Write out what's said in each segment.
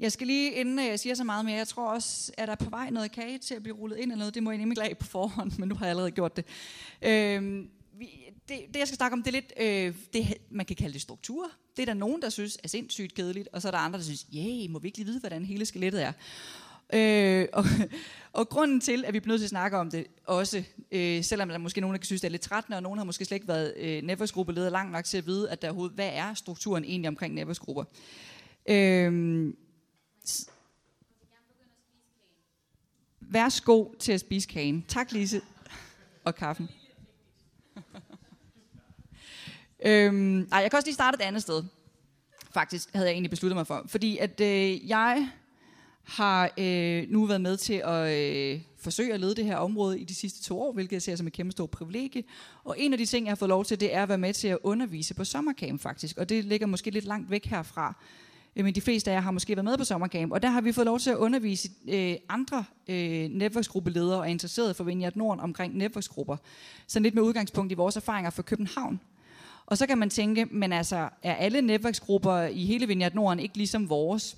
Jeg skal lige, inden øh, jeg siger så meget mere, jeg tror også, at der på vej noget kage til at blive rullet ind eller noget. Det må jeg nemlig af på forhånd, men nu har jeg allerede gjort det. Øh, vi, det, det, jeg skal snakke om, det er lidt, øh, det, man kan kalde det struktur. Det er der nogen, der synes er sindssygt kedeligt, og så er der andre, der synes, yeah, må vi ikke lige vide, hvordan hele skelettet er. Øh, og, og grunden til, at vi bliver nødt til at snakke om det også, øh, selvom der er måske nogen, der kan synes, det er lidt trættende, og nogen har måske slet ikke været øh, netværksgruppeleder langt nok til at vide, at der overhovedet, hvad er strukturen egentlig omkring netværksgrupper. Øh, Værsgo til at spise kagen. Tak, Lise. Og kaffen. øhm, ej, jeg kan også lige starte et andet sted. Faktisk havde jeg egentlig besluttet mig for. Fordi at øh, jeg har øh, nu været med til at øh, forsøge at lede det her område i de sidste to år, hvilket jeg ser som et kæmpe stort privilegie. Og en af de ting, jeg har fået lov til, det er at være med til at undervise på sommercamp faktisk. Og det ligger måske lidt langt væk herfra. Øh, men de fleste af jer har måske været med på sommercamp, og der har vi fået lov til at undervise øh, andre øh, netværksgruppeledere og interesserede for Vineyard Norden omkring netværksgrupper. Så lidt med udgangspunkt i vores erfaringer fra København. Og så kan man tænke, men altså, er alle netværksgrupper i hele Vineyard Norden ikke ligesom vores?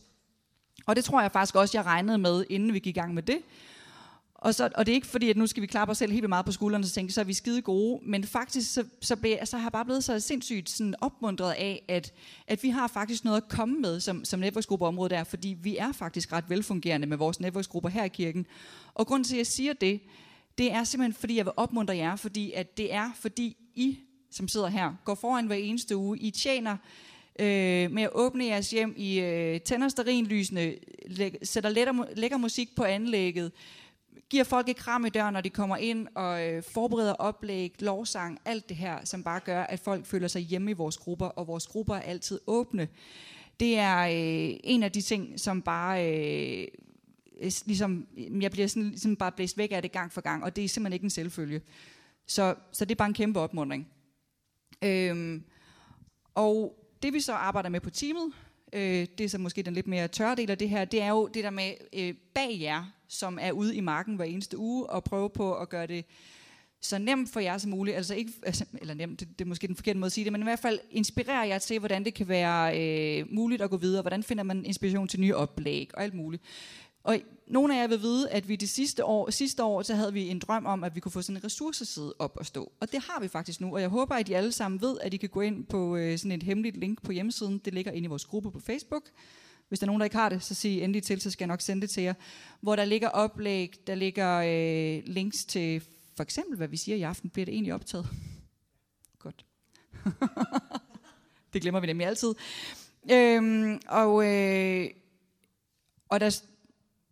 Og det tror jeg faktisk også, jeg regnede med, inden vi gik i gang med det. Og, så, og det er ikke fordi, at nu skal vi klappe os selv helt meget på skuldrene og tænke, så er vi skide gode. Men faktisk så, så, blev, så har jeg bare blevet så sindssygt sådan opmuntret af, at, at vi har faktisk noget at komme med som, som netværksgruppeområde der, fordi vi er faktisk ret velfungerende med vores netværksgrupper her i kirken. Og grunden til, at jeg siger det, det er simpelthen, fordi jeg vil opmuntre jer, fordi at det er, fordi I, som sidder her, går foran hver eneste uge. I tjener øh, med at åbne jeres hjem, I øh, tænder sterinlysene, læ- sætter lækker, lækker musik på anlægget, giver folk et kram i døren, når de kommer ind, og øh, forbereder oplæg, lovsang, alt det her, som bare gør, at folk føler sig hjemme i vores grupper, og vores grupper er altid åbne. Det er øh, en af de ting, som bare... Øh, ligesom, øh, jeg bliver sådan, ligesom bare blæst væk af det gang for gang, og det er simpelthen ikke en selvfølge. Så, så det er bare en kæmpe opmundring. Øhm, og det vi så arbejder med på teamet, øh, det er så måske den lidt mere tørre del af det her, det er jo det der med øh, bag jer, som er ude i marken hver eneste uge, og prøve på at gøre det så nemt for jer som muligt, altså ikke, altså, eller nemt, det, det er måske den forkerte måde at sige det, men i hvert fald inspirere jer til, hvordan det kan være øh, muligt at gå videre, hvordan finder man inspiration til nye oplæg og alt muligt. Og nogle af jer vil vide, at vi det sidste år, sidste år, så havde vi en drøm om, at vi kunne få sådan en ressourceside op at stå. Og det har vi faktisk nu, og jeg håber, at I alle sammen ved, at I kan gå ind på øh, sådan et hemmeligt link på hjemmesiden. Det ligger inde i vores gruppe på Facebook. Hvis der er nogen, der ikke har det, så sig endelig til, så skal jeg nok sende det til jer. Hvor der ligger oplæg, der ligger øh, links til for eksempel, hvad vi siger i aften. Bliver det egentlig optaget? Godt. det glemmer vi nemlig altid. Øhm, og, øh, og der,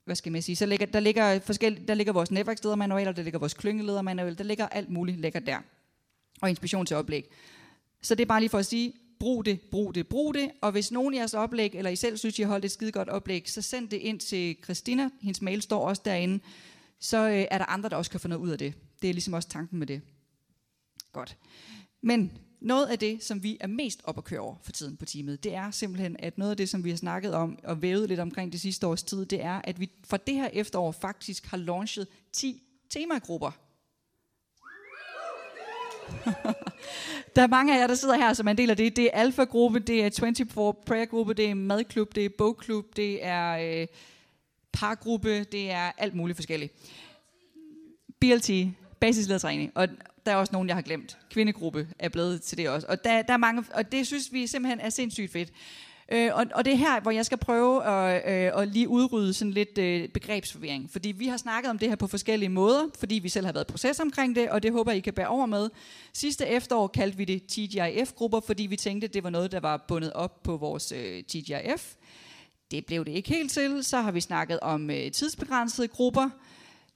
hvad skal man sige, så ligger, der, ligger forskellige, der ligger vores netværksledermanualer, der ligger vores klyngeledermanual, der ligger alt muligt lækker der. Og inspiration til oplæg. Så det er bare lige for at sige, brug det, brug det, brug det. Og hvis nogen af jeres oplæg, eller I selv synes, I har holdt et skide godt oplæg, så send det ind til Christina. Hendes mail står også derinde. Så øh, er der andre, der også kan få noget ud af det. Det er ligesom også tanken med det. Godt. Men noget af det, som vi er mest op at køre over for tiden på teamet, det er simpelthen, at noget af det, som vi har snakket om og vævet lidt omkring det sidste års tid, det er, at vi for det her efterår faktisk har launchet 10 temagrupper. der er mange af jer, der sidder her, som er en del af det. Det er Alfa-gruppe, det er 24 Prayer-gruppe, det er madklub, det er bogklub, det er øh, pargruppe, det er alt muligt forskelligt. BLT, basisledertræning, og der er også nogen, jeg har glemt. Kvindegruppe er blevet til det også. Og, der, der er mange, og det synes vi simpelthen er sindssygt fedt. Øh, og, og det er her, hvor jeg skal prøve at, øh, at lige udrydde sådan lidt øh, begrebsforvirring. Fordi vi har snakket om det her på forskellige måder, fordi vi selv har været i proces omkring det, og det håber I kan bære over med. Sidste efterår kaldte vi det TGIF-grupper, fordi vi tænkte, det var noget, der var bundet op på vores øh, TGIF. Det blev det ikke helt til. Så har vi snakket om øh, tidsbegrænsede grupper.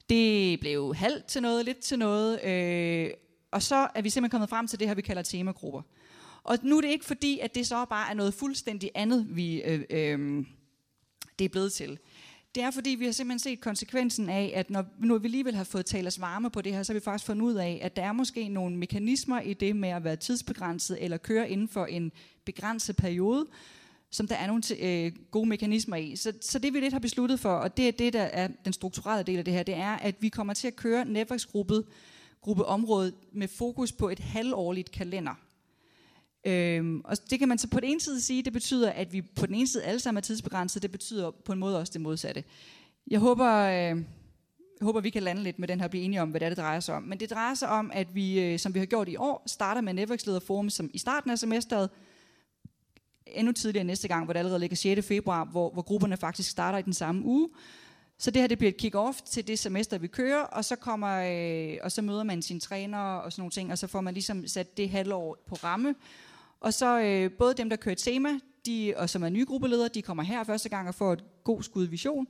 Det blev halvt til noget, lidt til noget. Øh, og så er vi simpelthen kommet frem til det her, vi kalder temagrupper. Og nu er det ikke fordi, at det så bare er noget fuldstændig andet, vi, øh, øh, det er blevet til. Det er fordi, vi har simpelthen set konsekvensen af, at når nu vi alligevel har fået talt os varme på det her, så har vi faktisk fundet ud af, at der er måske nogle mekanismer i det med at være tidsbegrænset eller køre inden for en begrænset periode, som der er nogle øh, gode mekanismer i. Så, så det vi lidt har besluttet for, og det er det, der er den strukturelle del af det her, det er, at vi kommer til at køre netværksgruppet gruppeområdet med fokus på et halvårligt kalender. Øhm, og det kan man så på den ene side sige, det betyder, at vi på den ene side alle sammen er tidsbegrænset, det betyder på en måde også det modsatte. Jeg håber, øh, jeg håber, vi kan lande lidt med den her og blive enige om, hvad det, er, det drejer sig om. Men det drejer sig om, at vi, øh, som vi har gjort i år, starter med Netværkslederforum som i starten af semesteret, endnu tidligere næste gang, hvor det allerede ligger 6. februar, hvor, hvor grupperne faktisk starter i den samme uge. Så det her det bliver et kick-off til det semester, vi kører, og så, kommer, øh, og så møder man sine trænere og sådan nogle ting, og så får man ligesom sat det halvår på ramme. Og så øh, både dem, der kører tema, de, og som er nye gruppeledere, de kommer her første gang og får et god skud vision,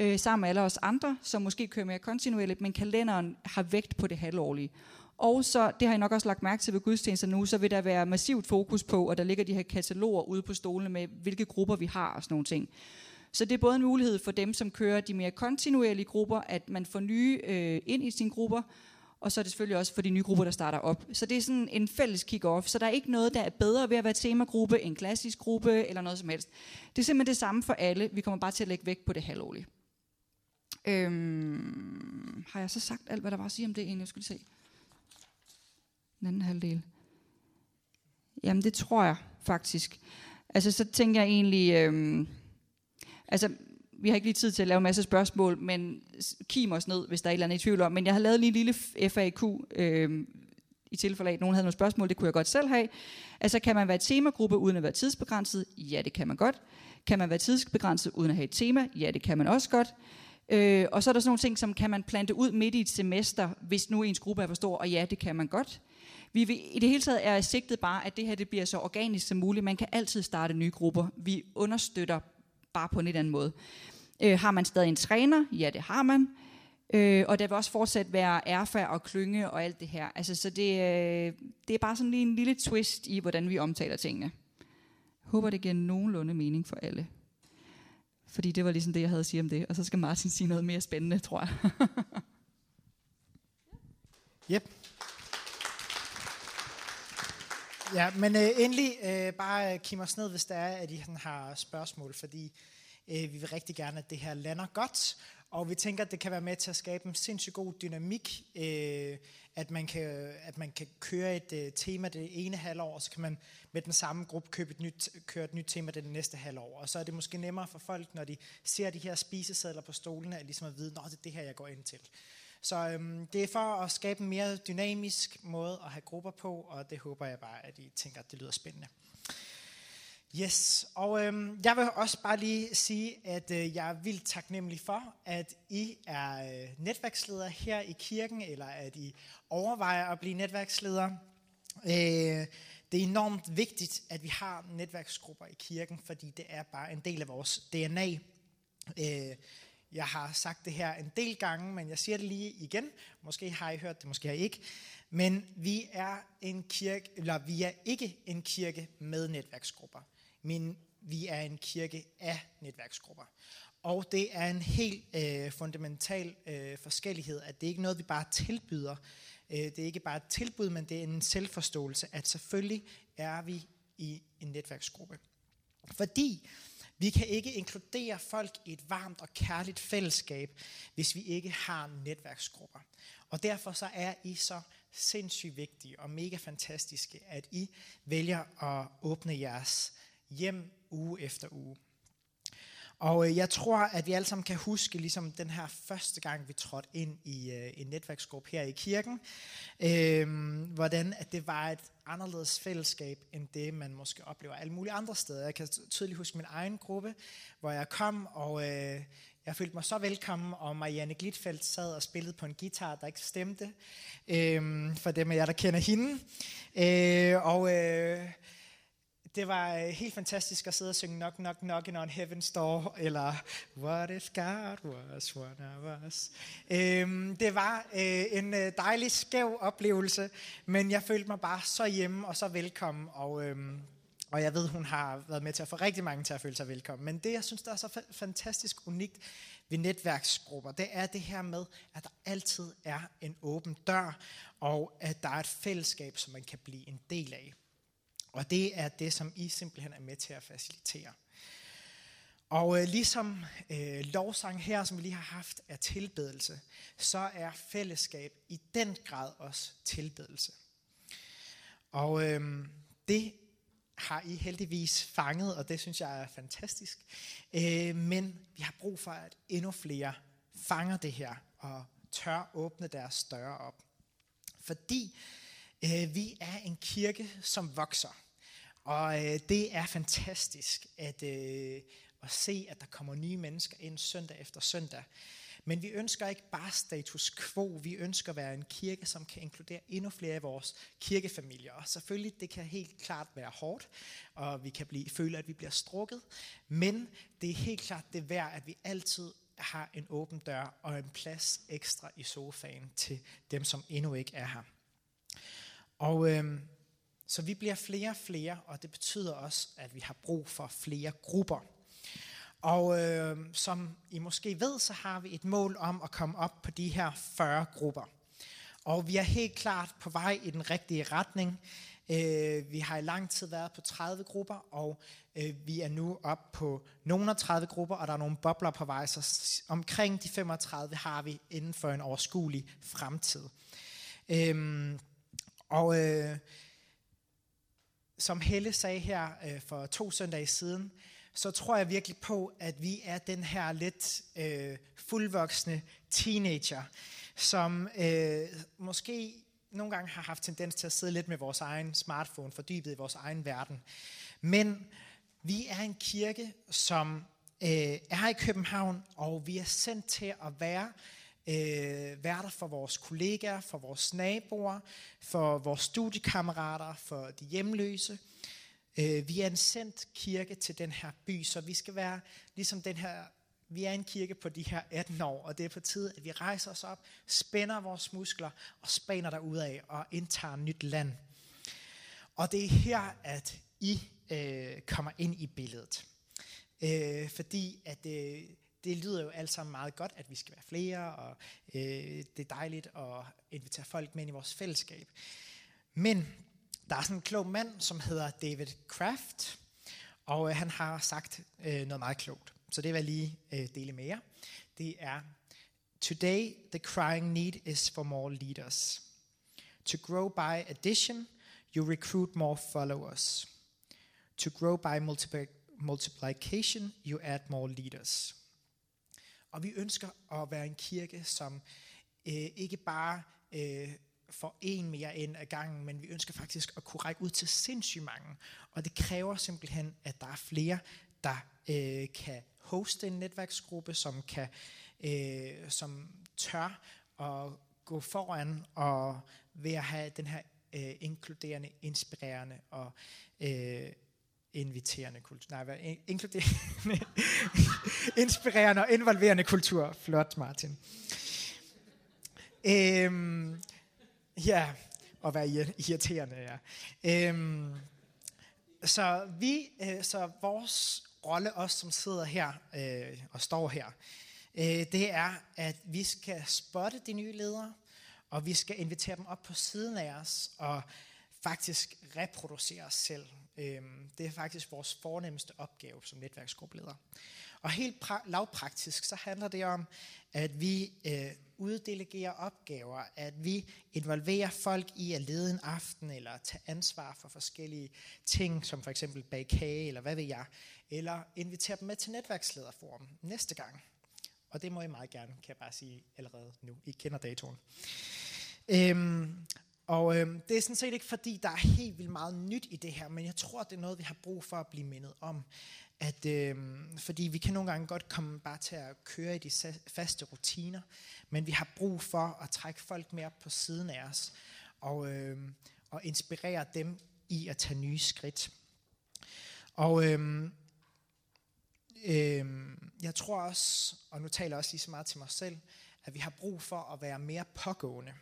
øh, sammen med alle os andre, som måske kører mere kontinuerligt, men kalenderen har vægt på det halvårlige. Og så, det har jeg nok også lagt mærke til ved gudstjenester nu, så vil der være massivt fokus på, og der ligger de her kataloger ude på stolene med, hvilke grupper vi har og sådan nogle ting. Så det er både en mulighed for dem, som kører de mere kontinuerlige grupper, at man får nye øh, ind i sine grupper, og så er det selvfølgelig også for de nye grupper, der starter op. Så det er sådan en fælles kick-off, så der er ikke noget, der er bedre ved at være temagruppe, en klassisk gruppe eller noget som helst. Det er simpelthen det samme for alle. Vi kommer bare til at lægge vægt på det halvårlige. Øhm, har jeg så sagt alt, hvad der var at sige om det egentlig? Jeg skulle se. Den anden halvdel. Jamen det tror jeg faktisk. Altså så tænker jeg egentlig... Øhm, altså vi har ikke lige tid til at lave en masse spørgsmål, men kim os ned, hvis der er et eller andet i tvivl om. Men jeg har lavet lige en lille FAQ, øh, i tilfælde af, at nogen havde nogle spørgsmål, det kunne jeg godt selv have. Altså, kan man være et temagruppe uden at være tidsbegrænset? Ja, det kan man godt. Kan man være tidsbegrænset uden at have et tema? Ja, det kan man også godt. Øh, og så er der sådan nogle ting, som kan man plante ud midt i et semester, hvis nu ens gruppe er for stor, og ja, det kan man godt. Vi vil, I det hele taget er sigtet bare, at det her det bliver så organisk som muligt. Man kan altid starte nye grupper. Vi understøtter bare på en lidt anden måde. Øh, har man stadig en træner? Ja, det har man. Øh, og der vil også fortsat være erfa og klynge og alt det her. Altså, så det, øh, det er bare sådan lige en lille twist i, hvordan vi omtaler tingene. Håber, det giver nogenlunde mening for alle. Fordi det var ligesom det, jeg havde at sige om det. Og så skal Martin sige noget mere spændende, tror jeg. yep. Ja, men øh, endelig øh, bare øh, kim os ned, hvis der er, at I har spørgsmål, fordi øh, Øh, vi vil rigtig gerne, at det her lander godt, og vi tænker, at det kan være med til at skabe en sindssygt god dynamik, øh, at, man kan, at man kan køre et øh, tema det ene halvår, og så kan man med den samme gruppe købe et nyt, køre et nyt tema det næste halvår. Og så er det måske nemmere for folk, når de ser de her spisesedler på stolene, at ligesom at vide, at det er det her, jeg går ind til. Så øhm, det er for at skabe en mere dynamisk måde at have grupper på, og det håber jeg bare, at I tænker, at det lyder spændende. Yes, og øhm, jeg vil også bare lige sige, at øh, jeg er vildt taknemmelig for, at I er øh, netværksledere her i kirken, eller at I overvejer at blive netværksledere. Øh, det er enormt vigtigt, at vi har netværksgrupper i kirken, fordi det er bare en del af vores DNA. Øh, jeg har sagt det her en del gange, men jeg siger det lige igen. Måske har I hørt det, måske har I ikke. Men vi er en kirke, eller vi er ikke en kirke med netværksgrupper men vi er en kirke af netværksgrupper. Og det er en helt øh, fundamental øh, forskellighed, at det ikke er noget, vi bare tilbyder. Øh, det er ikke bare et tilbud, men det er en selvforståelse, at selvfølgelig er vi i en netværksgruppe. Fordi vi kan ikke inkludere folk i et varmt og kærligt fællesskab, hvis vi ikke har netværksgrupper. Og derfor så er I så sindssygt vigtige og mega fantastiske, at I vælger at åbne jeres hjem uge efter uge. Og øh, jeg tror, at vi alle sammen kan huske ligesom den her første gang, vi trådte ind i øh, en netværksgruppe her i kirken. Øh, hvordan at det var et anderledes fællesskab, end det man måske oplever alle mulige andre steder. Jeg kan tydeligt huske min egen gruppe, hvor jeg kom, og øh, jeg følte mig så velkommen, og Marianne Glitfeldt sad og spillede på en guitar, der ikke stemte, øh, for dem af jer, der kender hende. Øh, og... Øh, det var øh, helt fantastisk at sidde og synge Knock, Knock, in on Heaven's Door, eller What if God was one of us. Øhm, det var øh, en øh, dejlig skæv oplevelse, men jeg følte mig bare så hjemme og så velkommen, og, øhm, og jeg ved, hun har været med til at få rigtig mange til at føle sig velkommen. Men det, jeg synes, der er så fantastisk unikt ved netværksgrupper, det er det her med, at der altid er en åben dør, og at der er et fællesskab, som man kan blive en del af. Og det er det, som I simpelthen er med til at facilitere. Og øh, ligesom øh, lovsang her, som vi lige har haft, er tilbedelse, så er fællesskab i den grad også tilbedelse. Og øh, det har I heldigvis fanget, og det synes jeg er fantastisk. Øh, men vi har brug for, at endnu flere fanger det her og tør åbne deres døre op. Fordi øh, vi er en kirke, som vokser. Og øh, det er fantastisk at, øh, at se, at der kommer nye mennesker ind søndag efter søndag. Men vi ønsker ikke bare status quo, vi ønsker at være en kirke, som kan inkludere endnu flere af vores kirkefamilier. Og selvfølgelig, det kan helt klart være hårdt, og vi kan blive, føle, at vi bliver strukket. Men det er helt klart det værd, at vi altid har en åben dør og en plads ekstra i sofaen til dem, som endnu ikke er her. Og øh, så vi bliver flere og flere, og det betyder også, at vi har brug for flere grupper. Og øh, som I måske ved, så har vi et mål om at komme op på de her 40 grupper. Og vi er helt klart på vej i den rigtige retning. Øh, vi har i lang tid været på 30 grupper, og øh, vi er nu op på nogle af 30 grupper, og der er nogle bobler på vej, så omkring de 35 har vi inden for en overskuelig fremtid. Øh, og øh, som Helle sagde her øh, for to søndage siden, så tror jeg virkelig på, at vi er den her lidt øh, fuldvoksne teenager, som øh, måske nogle gange har haft tendens til at sidde lidt med vores egen smartphone, fordybet i vores egen verden. Men vi er en kirke, som øh, er her i København, og vi er sendt til at være øh, værter for vores kollegaer, for vores naboer, for vores studiekammerater, for de hjemløse. Øh, vi er en sendt kirke til den her by, så vi skal være ligesom den her, vi er en kirke på de her 18 år, og det er på tide, at vi rejser os op, spænder vores muskler og spænder derud af og indtager nyt land. Og det er her, at I øh, kommer ind i billedet. Øh, fordi at øh, det lyder jo alt sammen meget godt, at vi skal være flere, og øh, det er dejligt at invitere folk med ind i vores fællesskab. Men der er sådan en klog mand, som hedder David Kraft, og øh, han har sagt øh, noget meget klogt. Så det vil jeg lige øh, dele med jer. Det er, Today the crying need is for more leaders. To grow by addition, you recruit more followers. To grow by multiplication, you add more leaders. Og vi ønsker at være en kirke, som øh, ikke bare øh, får en mere ind ad gangen, men vi ønsker faktisk at kunne række ud til sindssygt mange. Og det kræver simpelthen, at der er flere, der øh, kan hoste en netværksgruppe, som kan, øh, som tør at gå foran og ved at have den her øh, inkluderende, inspirerende og øh, inviterende kultur. Nej, hvad, inkluderende, inspirerende og involverende kultur. Flot, Martin. Øhm, ja, og være irriterende, ja. Øhm, så vi, øh, så vores rolle, os som sidder her øh, og står her, øh, det er, at vi skal spotte de nye ledere, og vi skal invitere dem op på siden af os, og faktisk reproducere os selv. Øhm, det er faktisk vores fornemmeste opgave som netværksgruppeleder. Og helt lavpraktisk, så handler det om, at vi øh, uddelegerer opgaver, at vi involverer folk i at lede en aften, eller tage ansvar for forskellige ting, som for eksempel bag kage, eller hvad ved jeg, eller invitere dem med til netværkslederforum næste gang. Og det må I meget gerne, kan jeg bare sige allerede nu. I kender datoen. Øhm, og øh, det er sådan set ikke fordi, der er helt vildt meget nyt i det her, men jeg tror, det er noget, vi har brug for at blive mindet om. At, øh, fordi vi kan nogle gange godt komme bare til at køre i de faste rutiner, men vi har brug for at trække folk mere på siden af os, og, øh, og inspirere dem i at tage nye skridt. Og øh, øh, jeg tror også, og nu taler jeg også lige så meget til mig selv, at vi har brug for at være mere pågående.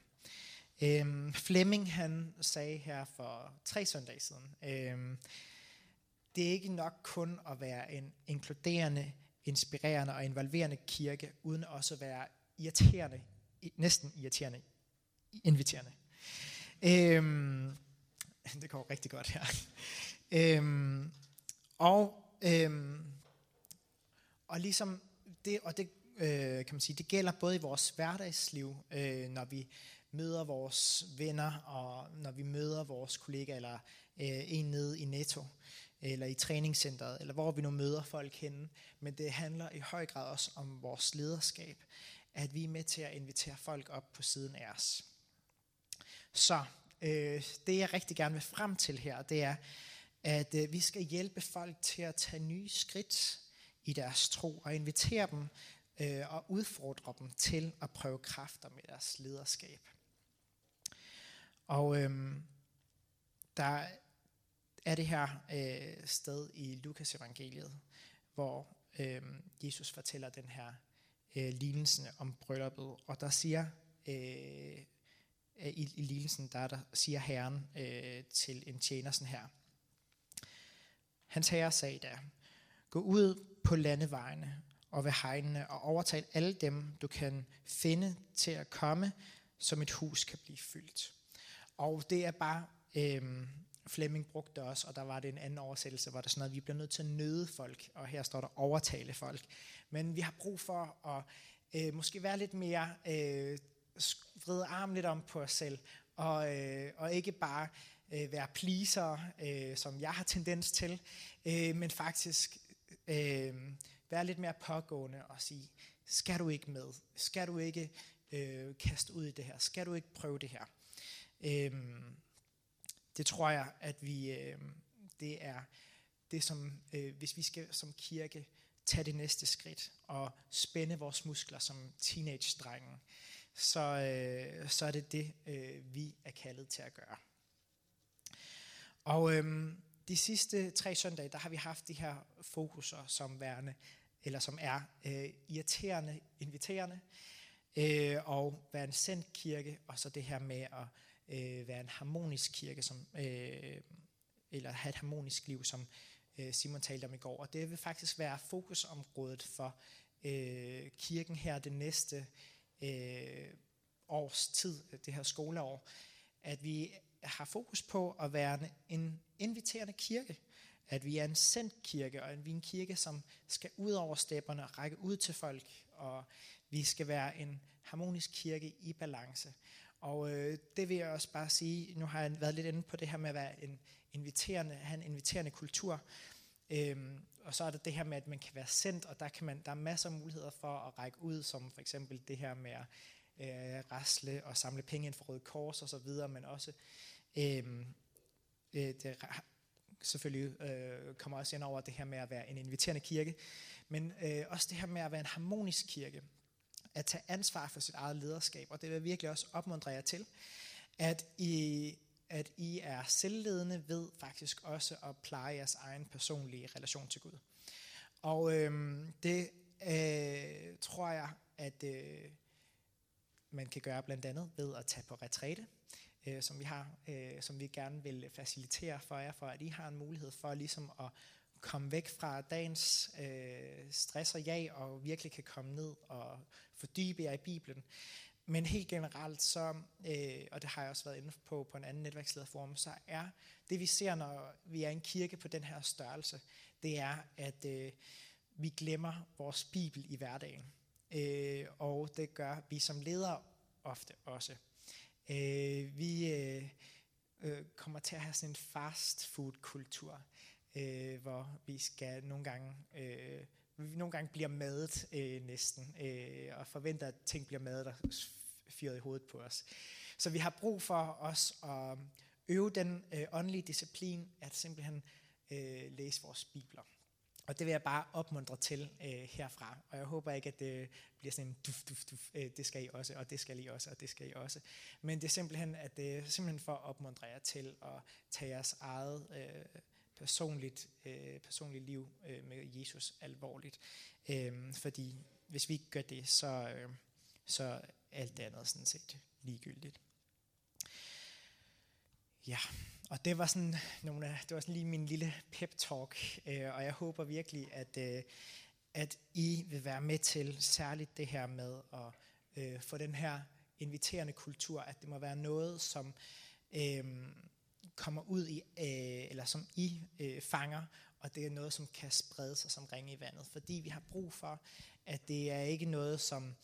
Øhm, Flemming han sagde her for tre søndage siden, øhm, det er ikke nok kun at være en inkluderende, inspirerende og involverende kirke, uden også at være irriterende, næsten irriterende, inviterende. Øhm, det går rigtig godt her. Øhm, og, øhm, og ligesom det, og det øh, kan man sige, det gælder både i vores hverdagsliv, øh, når vi møder vores venner, og når vi møder vores kollegaer, eller øh, en nede i Netto, eller i træningscenteret, eller hvor vi nu møder folk henne. Men det handler i høj grad også om vores lederskab, at vi er med til at invitere folk op på siden af os. Så øh, det jeg rigtig gerne vil frem til her, det er, at øh, vi skal hjælpe folk til at tage nye skridt i deres tro, og invitere dem øh, og udfordre dem til at prøve kræfter med deres lederskab. Og øhm, der er det her øh, sted i Lukas evangeliet, hvor øh, Jesus fortæller den her øh, lignelse om brylluppet, og der siger øh, i, i lignelsen, der, der siger Herren øh, til en tjener sådan her. Hans herre sagde da, gå ud på landevejene og ved hegnene og overtal alle dem, du kan finde til at komme, som et hus kan blive fyldt. Og det er bare, øh, Flemming brugte også, og der var det en anden oversættelse, hvor der sådan noget, vi bliver nødt til at nøde folk, og her står der overtale folk. Men vi har brug for at øh, måske være lidt mere, øh, vride arm lidt om på os selv, og, øh, og ikke bare øh, være pleaser, øh, som jeg har tendens til, øh, men faktisk øh, være lidt mere pågående og sige, skal du ikke med? Skal du ikke øh, kaste ud i det her? Skal du ikke prøve det her? Øh, det tror jeg, at vi, øh, det er det, som øh, hvis vi skal som kirke tage det næste skridt og spænde vores muskler som teenage-drengen, så, øh, så er det det, øh, vi er kaldet til at gøre. Og øh, de sidste tre søndage, der har vi haft de her fokuser som værende, eller som er øh, irriterende, inviterende, øh, og være en sendt kirke, og så det her med at øh, være en harmonisk kirke, som, øh, eller have et harmonisk liv, som øh, Simon talte om i går. Og det vil faktisk være fokusområdet for øh, kirken her det næste øh, års tid, det her skoleår, at vi har fokus på at være en inviterende kirke, at vi er en sendt kirke, og at vi er en kirke, som skal ud over stepperne og række ud til folk, og vi skal være en harmonisk kirke i balance. Og øh, det vil jeg også bare sige, nu har jeg været lidt inde på det her med at være en inviterende, have en inviterende kultur. Øhm, og så er det det her med, at man kan være sendt, og der, kan man, der er masser af muligheder for at række ud, som for eksempel det her med at øh, rasle og samle penge ind for Røde Kors og så videre, men også øhm, øh, det selvfølgelig øh, kommer også ind over det her med at være en inviterende kirke, men øh, også det her med at være en harmonisk kirke at tage ansvar for sit eget lederskab, og det vil jeg virkelig også opmuntre jer til, at I, at I er selvledende ved faktisk også at pleje jeres egen personlige relation til Gud. Og øhm, det øh, tror jeg, at øh, man kan gøre blandt andet ved at tage på retræte, øh, som vi har, øh, som vi gerne vil facilitere for jer, for at I har en mulighed for ligesom at komme væk fra dagens øh, stress og jag, og virkelig kan komme ned og fordybe jer i Bibelen. Men helt generelt, så, øh, og det har jeg også været inde på på en anden netværkslederforum, så er det vi ser, når vi er en kirke på den her størrelse, det er, at øh, vi glemmer vores Bibel i hverdagen. Øh, og det gør vi som ledere ofte også. Øh, vi øh, øh, kommer til at have sådan en fast food kultur øh, hvor vi skal nogle gange, øh, vi nogle gange bliver madet øh, næsten, øh, og forventer, at ting bliver madet og fyret i hovedet på os. Så vi har brug for os at øve den øh, åndelige disciplin, at simpelthen øh, læse vores bibler. Og det vil jeg bare opmuntre til øh, herfra. Og jeg håber ikke, at det bliver sådan en duf, duf, duf. Øh, det skal I også, og det skal I også, og det skal I også. Men det er simpelthen, at det er simpelthen for at opmuntre jer til at tage jeres eget øh, personligt, øh, personligt liv øh, med Jesus alvorligt. Øh, fordi hvis vi ikke gør det, så, øh, så er alt det andet sådan set ligegyldigt. Ja, og det var sådan nogle af, det var sådan lige min lille pep talk, øh, og jeg håber virkelig, at, øh, at I vil være med til særligt det her med at øh, få den her inviterende kultur, at det må være noget, som øh, kommer ud i, øh, eller som I øh, fanger, og det er noget, som kan sprede sig som ringe i vandet. Fordi vi har brug for, at det er ikke noget, som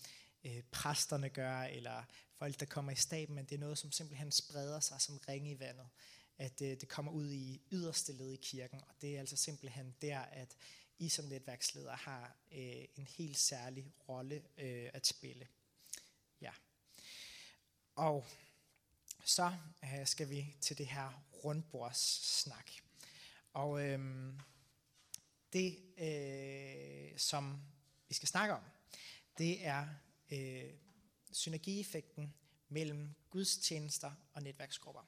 øh, præsterne gør, eller folk, der kommer i staben, men det er noget, som simpelthen spreder sig som ringe i vandet. At øh, det kommer ud i yderste led i kirken, og det er altså simpelthen der, at I som netværksleder har øh, en helt særlig rolle øh, at spille. Ja. Og så øh, skal vi til det her rundbordssnak. Og øh, det, øh, som vi skal snakke om, det er øh, synergieffekten mellem gudstjenester og netværksgrupper.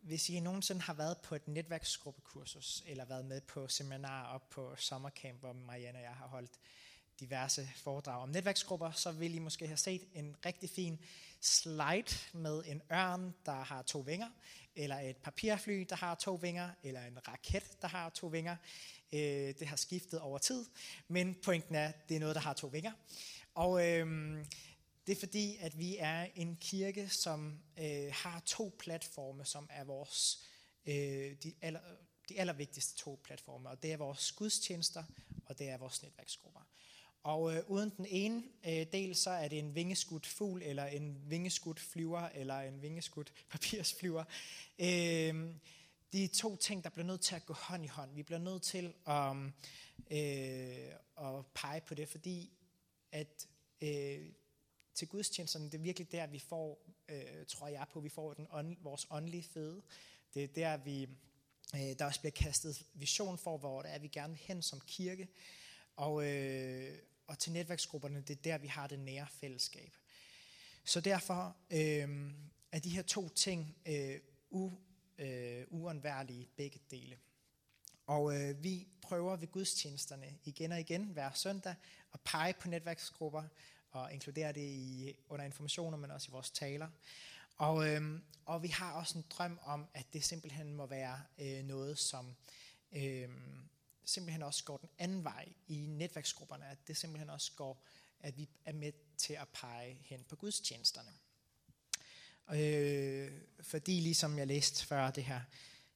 Hvis I nogensinde har været på et netværksgruppekursus, eller været med på seminarer op på sommercamp, hvor Marianne og jeg har holdt diverse foredrag om netværksgrupper, så vil I måske have set en rigtig fin slide med en ørn, der har to vinger, eller et papirfly, der har to vinger, eller en raket, der har to vinger. Øh, det har skiftet over tid, men pointen er, at det er noget, der har to vinger. Og øh, det er fordi, at vi er en kirke, som øh, har to platforme, som er vores øh, de, aller, de allervigtigste to platforme, og det er vores gudstjenester, og det er vores netværksgrupper. Og øh, uden den ene øh, del, så er det en vingeskudt fugl, eller en vingeskudt flyver, eller en vingeskudt papirsflyver. Øh, de to ting, der bliver nødt til at gå hånd i hånd. Vi bliver nødt til at, øh, at pege på det, fordi at øh, til gudstjenesterne, det er virkelig der, vi får, øh, tror jeg på, vi får den ånd, vores åndelige fede. Det er der, vi, øh, der også bliver kastet vision for, hvor det er, vi gerne vil hen som kirke. Og, øh, og til netværksgrupperne, det er der, vi har det nære fællesskab. Så derfor øh, er de her to ting øh, u, øh, uundværlige begge dele. Og øh, vi prøver ved gudstjenesterne igen og igen hver søndag at pege på netværksgrupper og inkludere det i, under informationer, men også i vores taler. Og, øh, og vi har også en drøm om, at det simpelthen må være øh, noget, som øh, simpelthen også går den anden vej i netværksgrupperne, at det simpelthen også går, at vi er med til at pege hen på gudstjenesterne. Øh, fordi ligesom jeg læste før det her,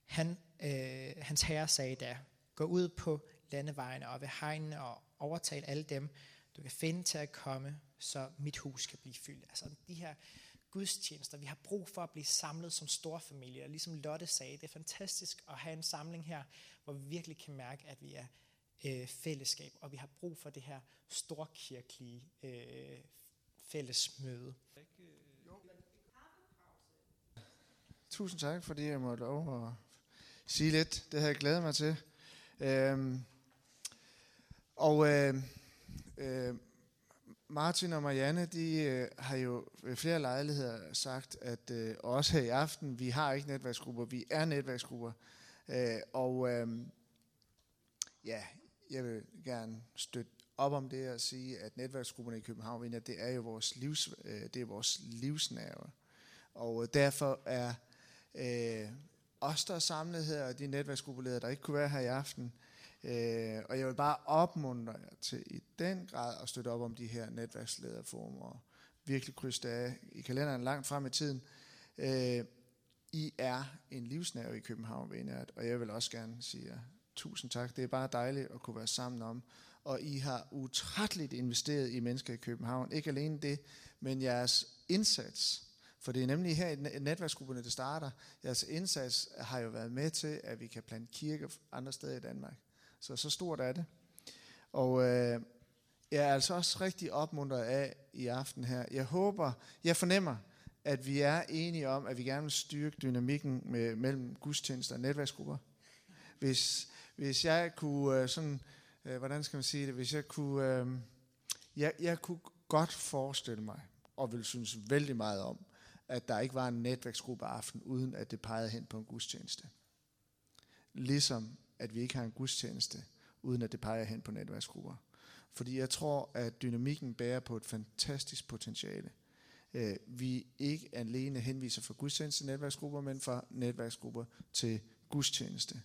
han, øh, hans herre sagde da, gå ud på landevejene og ved hegnene og overtal alle dem, du kan finde til at komme, så mit hus kan blive fyldt. Altså de her gudstjenester, vi har brug for at blive samlet som storfamilie. Og ligesom Lotte sagde, det er fantastisk at have en samling her, hvor vi virkelig kan mærke, at vi er øh, fællesskab, og vi har brug for det her storkirkelige øh, fællesmøde. Tusind tak, fordi jeg måtte lov at sige lidt. Det har jeg glædet mig til. Øhm, og øh, øh, Martin og Marianne, de øh, har jo ved flere lejligheder sagt, at øh, også her i aften, vi har ikke netværksgrupper, vi er netværksgrupper. Øh, og øh, ja, jeg vil gerne støtte op om det og sige, at netværksgrupperne i København, det er jo vores, livs, øh, det er vores livsnerve. Og øh, derfor er øh, os, der er samlet her, og de netværksgruppeledere, der ikke kunne være her i aften, Øh, og jeg vil bare opmuntre jer til i den grad at støtte op om de her netværkslederformer og virkelig krydse det af i kalenderen langt frem i tiden. Øh, I er en livsnerve i København, venner, og jeg vil også gerne sige jer tusind tak. Det er bare dejligt at kunne være sammen om. Og I har utrætteligt investeret i mennesker i København. Ikke alene det, men jeres indsats. For det er nemlig her i netværksgrupperne, det starter. Jeres indsats har jo været med til, at vi kan plante kirker andre steder i Danmark. Så så stort er det. Og øh, jeg er altså også rigtig opmuntret af i aften her. Jeg håber, jeg fornemmer, at vi er enige om, at vi gerne vil styrke dynamikken med, mellem gudstjenester og netværksgrupper. Hvis, hvis jeg kunne øh, sådan, øh, hvordan skal man sige det, hvis jeg kunne, øh, jeg, jeg kunne godt forestille mig, og ville synes vældig meget om, at der ikke var en netværksgruppe aften, uden at det pegede hen på en gudstjeneste. Ligesom at vi ikke har en gudstjeneste, uden at det peger hen på netværksgrupper. Fordi jeg tror, at dynamikken bærer på et fantastisk potentiale. Øh, vi ikke alene henviser fra gudstjeneste til netværksgrupper, men fra netværksgrupper til gudstjeneste.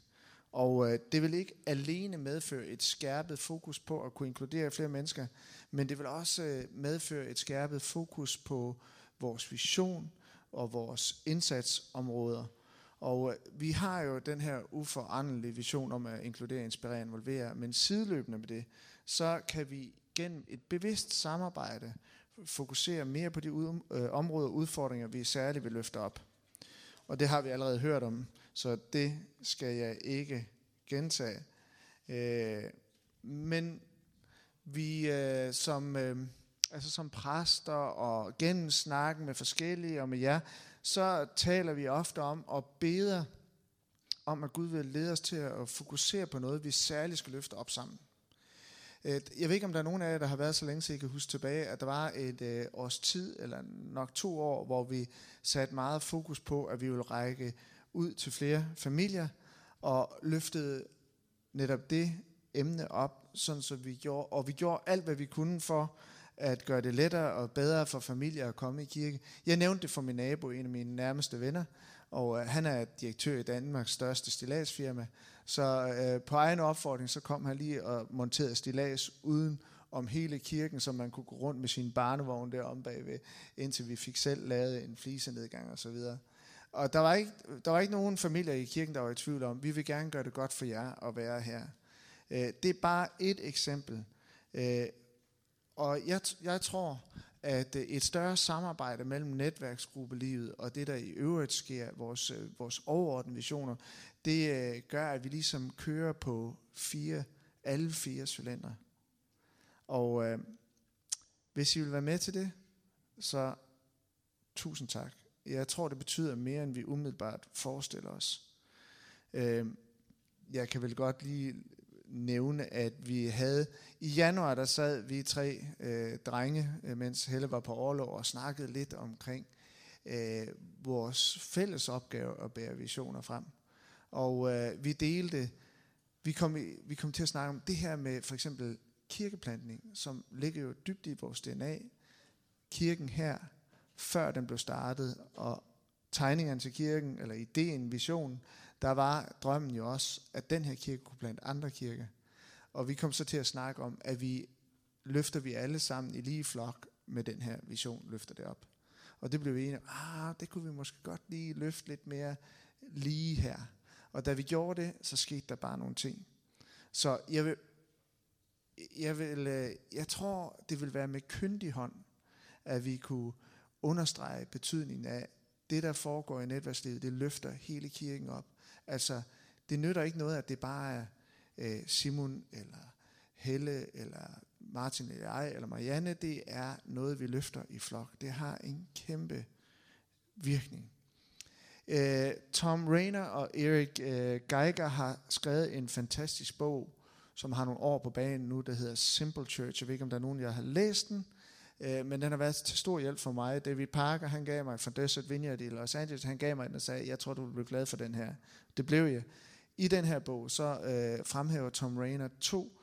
Og øh, det vil ikke alene medføre et skærpet fokus på at kunne inkludere flere mennesker, men det vil også øh, medføre et skærpet fokus på vores vision og vores indsatsområder – og øh, vi har jo den her uforanderlige vision om at inkludere, inspirere og involvere, men sideløbende med det, så kan vi gennem et bevidst samarbejde fokusere mere på de ud, øh, områder og udfordringer, vi særligt vil løfte op. Og det har vi allerede hørt om, så det skal jeg ikke gentage. Øh, men vi øh, som, øh, altså som præster og gennem snakken med forskellige og med jer, så taler vi ofte om og beder om, at Gud vil lede os til at fokusere på noget, vi særligt skal løfte op sammen. Jeg ved ikke, om der er nogen af jer, der har været så længe, så I kan huske tilbage, at der var et øh, års tid, eller nok to år, hvor vi satte meget fokus på, at vi ville række ud til flere familier, og løftede netop det emne op, sådan så vi gjorde, og vi gjorde alt, hvad vi kunne for at gøre det lettere og bedre for familier at komme i kirke. Jeg nævnte det for min nabo, en af mine nærmeste venner, og øh, han er direktør i Danmarks største stilladsfirma. Så øh, på egen opfordring, så kom han lige og monterede stillads uden om hele kirken, så man kunne gå rundt med sin barnevogn derom bagved, indtil vi fik selv lavet en flisenedgang og så videre. Og der var, ikke, der var ikke nogen familier i kirken, der var i tvivl om, vi vil gerne gøre det godt for jer at være her. Øh, det er bare et eksempel. Øh, og jeg, jeg tror, at øh, et større samarbejde mellem netværksgruppelivet og det, der i øvrigt sker, vores, øh, vores overordnede visioner, det øh, gør, at vi ligesom kører på fire, alle fire cylindre. Og øh, hvis I vil være med til det, så tusind tak. Jeg tror, det betyder mere, end vi umiddelbart forestiller os. Øh, jeg kan vel godt lige nævne, at vi havde i januar, der sad vi tre øh, drenge, øh, mens Helle var på overlov, og snakkede lidt omkring øh, vores fælles opgave at bære visioner frem. Og øh, vi delte, vi kom, vi kom til at snakke om det her med for eksempel kirkeplantning, som ligger jo dybt i vores DNA. Kirken her, før den blev startet, og tegningerne til kirken, eller ideen, visionen, der var drømmen jo også, at den her kirke kunne blandt andre kirker. Og vi kom så til at snakke om, at vi løfter vi alle sammen i lige flok med den her vision, løfter det op. Og det blev vi enige ah, det kunne vi måske godt lige løfte lidt mere lige her. Og da vi gjorde det, så skete der bare nogle ting. Så jeg vil, jeg, vil, øh, jeg tror, det vil være med kyndig hånd, at vi kunne understrege betydningen af, det der foregår i netværkslivet, det løfter hele kirken op. Altså, det nytter ikke noget, at det bare er øh, Simon, eller Helle, eller Martin, eller jeg, eller Marianne. Det er noget, vi løfter i flok. Det har en kæmpe virkning. Øh, Tom Rayner og Erik øh, Geiger har skrevet en fantastisk bog, som har nogle år på banen nu, der hedder Simple Church. Jeg ved ikke, om der er nogen, jeg har læst den. Øh, men den har været til stor hjælp for mig. David Parker, han gav mig fra Desert Vineyard i Los Angeles, han gav mig den og sagde, jeg tror, du vil blive glad for den her. Det blev jeg. I den her bog, så øh, fremhæver Tom Rainer to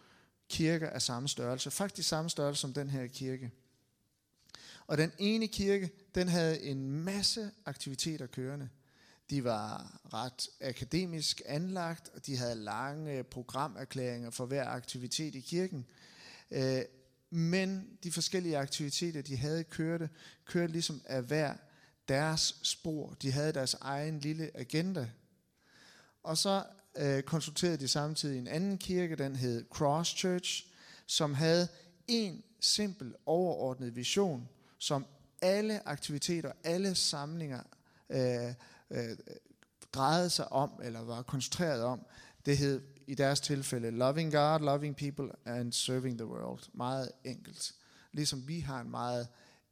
kirker af samme størrelse. Faktisk samme størrelse som den her kirke. Og den ene kirke, den havde en masse aktiviteter kørende. De var ret akademisk anlagt, og de havde lange programerklæringer for hver aktivitet i kirken. Øh, men de forskellige aktiviteter, de havde kørte, kørte ligesom af hver deres spor. De havde deres egen lille agenda. Og så øh, konsulterede de samtidig en anden kirke, den hed Cross Church, som havde en simpel overordnet vision, som alle aktiviteter, alle samlinger øh, øh, drejede sig om, eller var koncentreret om. Det hed i deres tilfælde loving God, loving people and serving the world. Meget enkelt. Ligesom vi har en meget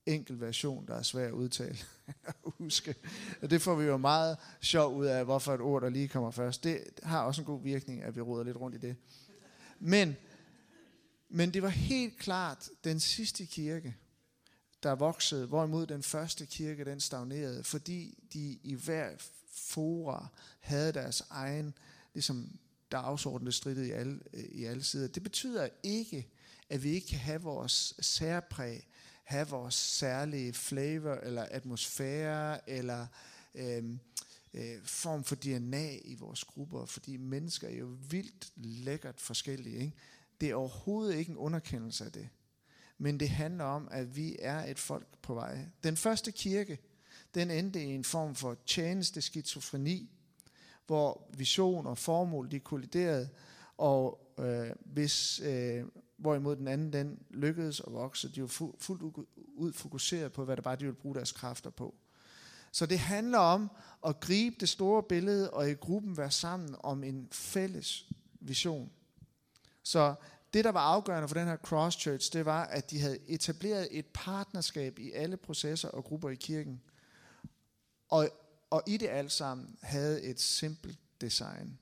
enkel version, der er svær at udtale og huske. Og det får vi jo meget sjov ud af, hvorfor et ord, der lige kommer først. Det har også en god virkning, at vi råder lidt rundt i det. Men, men det var helt klart den sidste kirke, der voksede, hvorimod den første kirke, den stagnerede, fordi de i hver fora havde deres egen ligesom, dagsorden, der strittede i alle, i alle sider. Det betyder ikke, at vi ikke kan have vores særpræg, have vores særlige flavor, eller atmosfære, eller øhm, øh, form for DNA i vores grupper, fordi mennesker er jo vildt lækkert forskellige. Ikke? Det er overhovedet ikke en underkendelse af det. Men det handler om, at vi er et folk på vej. Den første kirke, den endte i en form for tjeneste skizofreni, hvor vision og formål de kolliderede, og øh, hvis øh, hvorimod den anden, den lykkedes at vokse. De var fu- fuldt ud fokuseret på, hvad det var, de ville bruge deres kræfter på. Så det handler om at gribe det store billede og i gruppen være sammen om en fælles vision. Så det, der var afgørende for den her Cross Church, det var, at de havde etableret et partnerskab i alle processer og grupper i kirken. Og, og i det alt sammen havde et simpelt design.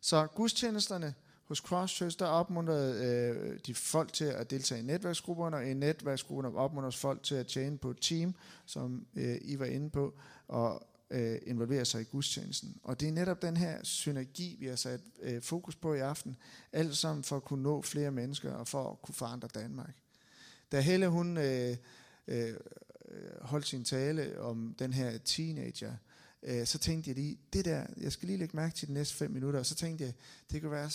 Så gudstjenesterne hos Cross Church, der opmuntrede øh, de folk til at deltage i netværksgrupperne, og i netværksgrupperne opmuntrede folk til at tjene på et team, som øh, I var inde på, og øh, involvere sig i gudstjenesten. Og det er netop den her synergi, vi har sat øh, fokus på i aften, alt sammen for at kunne nå flere mennesker og for at kunne forandre Danmark. Da Helle hun øh, øh, Øh, holdt sin tale om den her teenager, øh, så tænkte jeg lige, det der, jeg skal lige lægge mærke til de næste fem minutter, og så tænkte jeg, det kunne være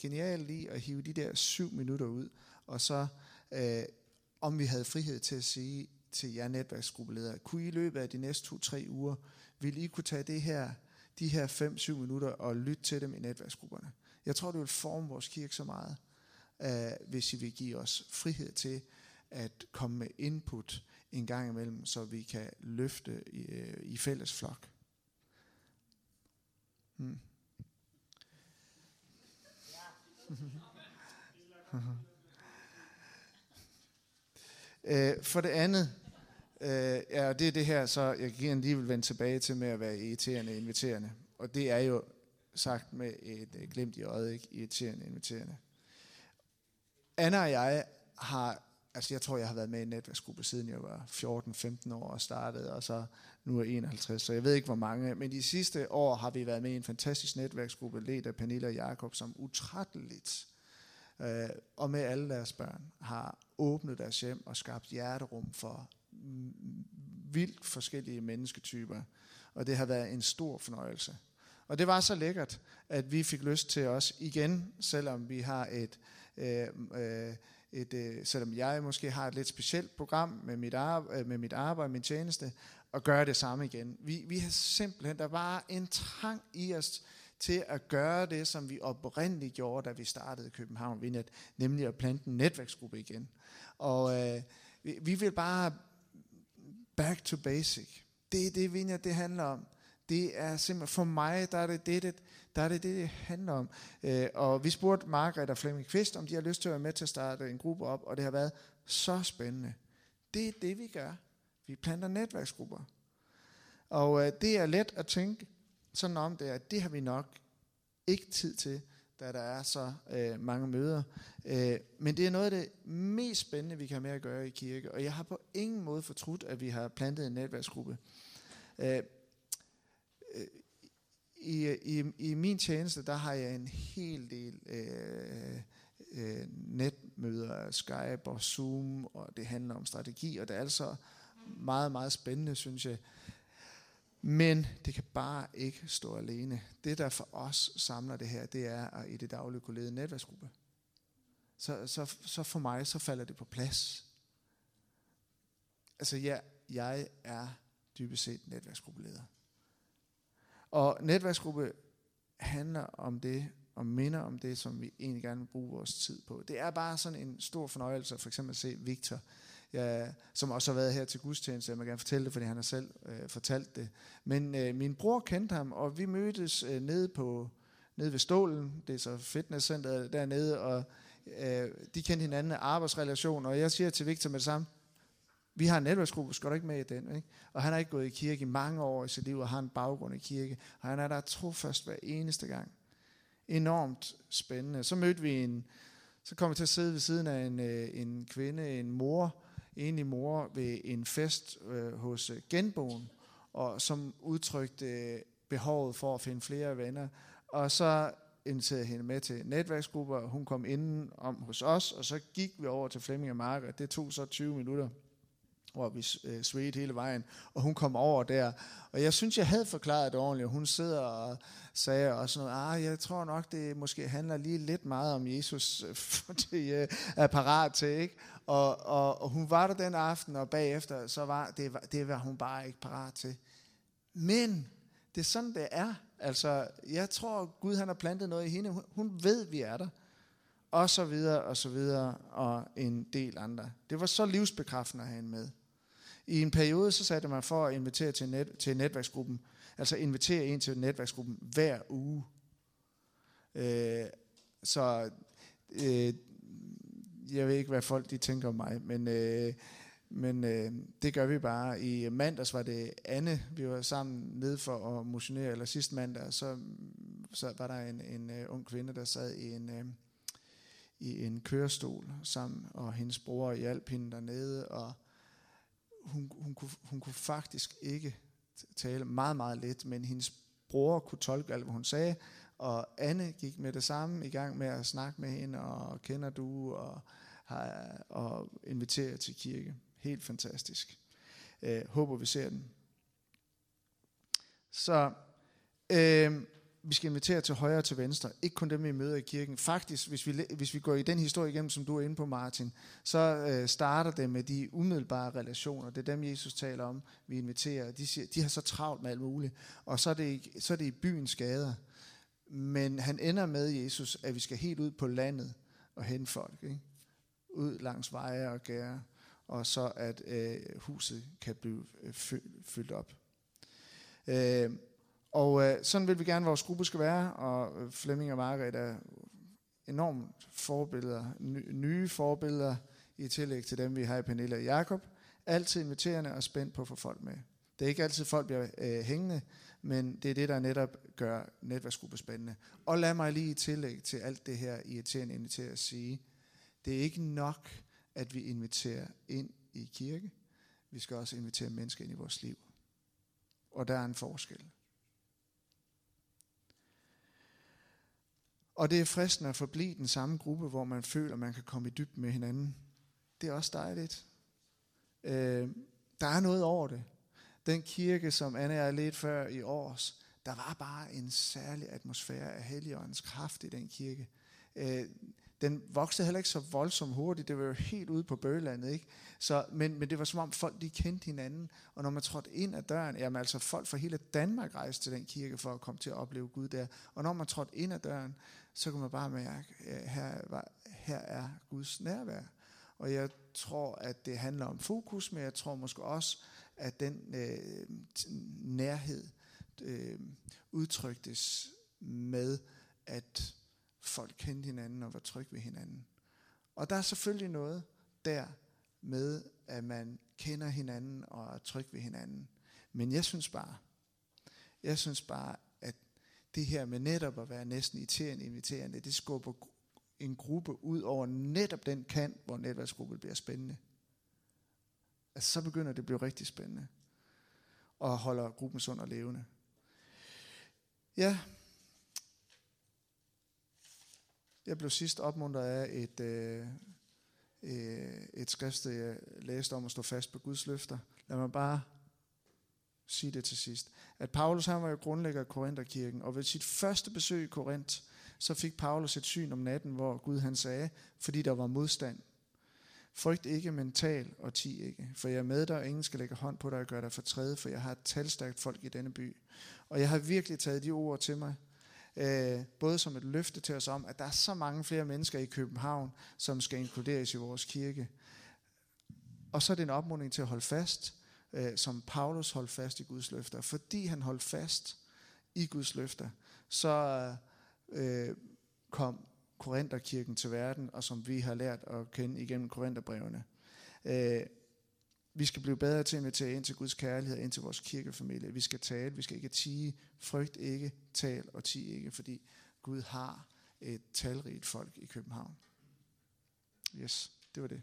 genialt lige at hive de der syv minutter ud, og så øh, om vi havde frihed til at sige til jer netværksgruppeledere, kunne I i løbet af de næste to-tre uger, vil I kunne tage det her, de her 5-7 minutter og lytte til dem i netværksgrupperne. Jeg tror, det vil forme vores kirke så meget, øh, hvis I vil give os frihed til at komme med input en gang imellem, så vi kan løfte i, uh, i fælles flok. Hmm. øh, for det andet, Øh, ja, det er det her, så jeg kan lige vil vende tilbage til med at være irriterende inviterende. Og det er jo sagt med et øh, glimt i øjet, ikke? Irriterende inviterende. Anna og jeg har, altså jeg tror, jeg har været med i en netværksgruppe siden jeg var 14-15 år og startede, og så nu er 51, så jeg ved ikke hvor mange, men de sidste år har vi været med i en fantastisk netværksgruppe, ledt af Pernille og Jakob, som utrætteligt øh, og med alle deres børn har åbnet deres hjem og skabt hjerterum for vildt forskellige mennesketyper, og det har været en stor fornøjelse. Og det var så lækkert, at vi fik lyst til os igen, selvom vi har et, øh, øh, et øh, selvom jeg måske har et lidt specielt program med mit, arbejde, øh, med mit arbejde, min tjeneste, at gøre det samme igen. Vi, vi har simpelthen, der var en trang i os til at gøre det, som vi oprindeligt gjorde, da vi startede København Vindet, nemlig at plante en netværksgruppe igen. Og øh, vi, vi vil bare back to basic. Det er det, Vinja, det handler om. Det er simpelthen, for mig, der er det det, det, der er det, det, det handler om. Øh, og vi spurgte Margrethe og Flemming Kvist, om de har lyst til at være med til at starte en gruppe op, og det har været så spændende. Det er det, vi gør. Vi planter netværksgrupper. Og øh, det er let at tænke sådan om det, at det har vi nok ikke tid til da der er så øh, mange møder. Øh, men det er noget af det mest spændende, vi kan have med at gøre i kirke, og jeg har på ingen måde fortrudt, at vi har plantet en netværksgruppe. Øh, øh, i, i, I min tjeneste, der har jeg en hel del øh, øh, netmøder, Skype og Zoom, og det handler om strategi, og det er altså meget, meget spændende, synes jeg. Men det kan bare ikke stå alene. Det, der for os samler det her, det er at i det daglige kunne lede en netværksgruppe. Så, så, så for mig, så falder det på plads. Altså, ja, jeg er dybest set netværksgruppeleder. Og netværksgruppe handler om det, og minder om det, som vi egentlig gerne vil bruge vores tid på. Det er bare sådan en stor fornøjelse, for eksempel at se Victor, ja, som også har været her til gudstjeneste. Jeg må gerne fortælle det, fordi han har selv øh, fortalt det. Men øh, min bror kendte ham, og vi mødtes øh, nede, på, nede ved Stålen. Det er så fitnesscenteret dernede, og øh, de kendte hinanden af arbejdsrelation. Og jeg siger til Victor med det samme, vi har en netværksgruppe, skal du ikke med i den? Ikke? Og han har ikke gået i kirke i mange år i sit liv, og har en baggrund i kirke. Og han er der trofast hver eneste gang. Enormt spændende. Så mødte vi en, så kom vi til at sidde ved siden af en, øh, en kvinde, en mor, enlig mor ved en fest øh, hos øh, genboen, og som udtrykte øh, behovet for at finde flere venner. Og så inviterede hende med til netværksgrupper, og hun kom inden om hos os, og så gik vi over til Flemming og Marker. Det tog så 20 minutter hvor vi øh, svedte hele vejen, og hun kom over der. Og jeg synes, jeg havde forklaret det ordentligt, og hun sidder og sagde også noget, ah, jeg tror nok, det måske handler lige lidt meget om Jesus, øh, for det øh, er parat til, ikke? Og, og, og hun var der den aften, og bagefter, så var det, det var hun bare ikke parat til. Men det er sådan, det er. Altså, jeg tror, Gud han har plantet noget i hende. Hun, hun ved, vi er der. og så videre, og så videre, og en del andre. Det var så livsbekræftende at have hende med. I en periode, så satte man for at invitere til, net, til netværksgruppen, altså invitere en til netværksgruppen hver uge. Øh, så øh, jeg ved ikke, hvad folk de tænker om mig, men, øh, men øh, det gør vi bare. I mandags var det Anne, vi var sammen nede for at motionere, eller sidste mandag, så, så var der en, en uh, ung kvinde, der sad i en, uh, i en kørestol sammen, og hendes bror hjalp hende dernede, og hun, hun, kunne, hun kunne faktisk ikke tale meget, meget let, men hendes bror kunne tolke alt, hvad hun sagde, og Anne gik med det samme i gang med at snakke med hende, og kender du, og, har, og inviterer til kirke. Helt fantastisk. Øh, håber, vi ser den. Så øh, vi skal invitere til højre og til venstre. Ikke kun dem, vi møder i kirken. Faktisk, hvis vi, hvis vi går i den historie igennem, som du er inde på, Martin, så øh, starter det med de umiddelbare relationer. Det er dem, Jesus taler om, vi inviterer. De, siger, de har så travlt med alt muligt. Og så er det, så er det i byens gader. Men han ender med, Jesus, at vi skal helt ud på landet og hente folk. Ikke? Ud langs veje og gære. Og så at øh, huset kan blive øh, fyldt op. Øh, og øh, sådan vil vi gerne, at vores gruppe skal være, og øh, Flemming og Margrethe er enormt forbilleder, nye forbilleder i tillæg til dem, vi har i Pernille og Jakob. Altid inviterende og spændt på at få folk med. Det er ikke altid, folk bliver øh, hængende, men det er det, der netop gør netværksgruppe spændende. Og lad mig lige i tillæg til alt det her irriterende invitere at sige, det er ikke nok, at vi inviterer ind i kirke. Vi skal også invitere mennesker ind i vores liv. Og der er en forskel. Og det er fristende at forblive den samme gruppe, hvor man føler, at man kan komme i dybden med hinanden. Det er også dejligt. Øh, der er noget over det. Den kirke, som Anne er lidt før i års, der var bare en særlig atmosfære af Helligåndens kraft i den kirke. Øh, den voksede heller ikke så voldsomt hurtigt. Det var jo helt ude på bøgelandet, ikke? Så, men, men det var som om folk de kendte hinanden. Og når man trådte ind ad døren, jamen altså folk fra hele Danmark rejste til den kirke for at komme til at opleve Gud der. Og når man trådte ind ad døren, så kan man bare mærke, at her, her er Guds nærvær. Og jeg tror, at det handler om fokus, men jeg tror måske også, at den øh, nærhed øh, udtryktes med, at folk kendte hinanden og var trygge ved hinanden. Og der er selvfølgelig noget der med, at man kender hinanden og er tryg ved hinanden. Men jeg synes bare, jeg synes bare, det her med netop at være næsten irriterende inviterende, det skubber en gruppe ud over netop den kant, hvor netværksgruppen bliver spændende. Altså så begynder det at blive rigtig spændende. Og holder gruppen sund og levende. Ja, Jeg blev sidst opmuntret af et, øh, øh, et skrift, jeg læste om at stå fast på Guds løfter. Lad mig bare sige det til sidst. At Paulus han var jo grundlægger af Korintherkirken, og ved sit første besøg i Korinth, så fik Paulus et syn om natten, hvor Gud han sagde, fordi der var modstand. Frygt ikke mental og ti ikke, for jeg er med dig, og ingen skal lægge hånd på dig og gøre dig fortræde, for jeg har et talstærkt folk i denne by. Og jeg har virkelig taget de ord til mig, øh, både som et løfte til os om, at der er så mange flere mennesker i København, som skal inkluderes i vores kirke. Og så er det en opmuntring til at holde fast, øh, som Paulus holdt fast i Guds løfter. Fordi han holdt fast i Guds løfter, så øh, kom Korintherkirken til verden, og som vi har lært at kende igennem Korintherbrevene. Øh, vi skal blive bedre til at invitere ind til Guds kærlighed, ind til vores kirkefamilie. Vi skal tale, vi skal ikke tige. Frygt ikke, tal og tige ikke, fordi Gud har et talrigt folk i København. Yes, det var det.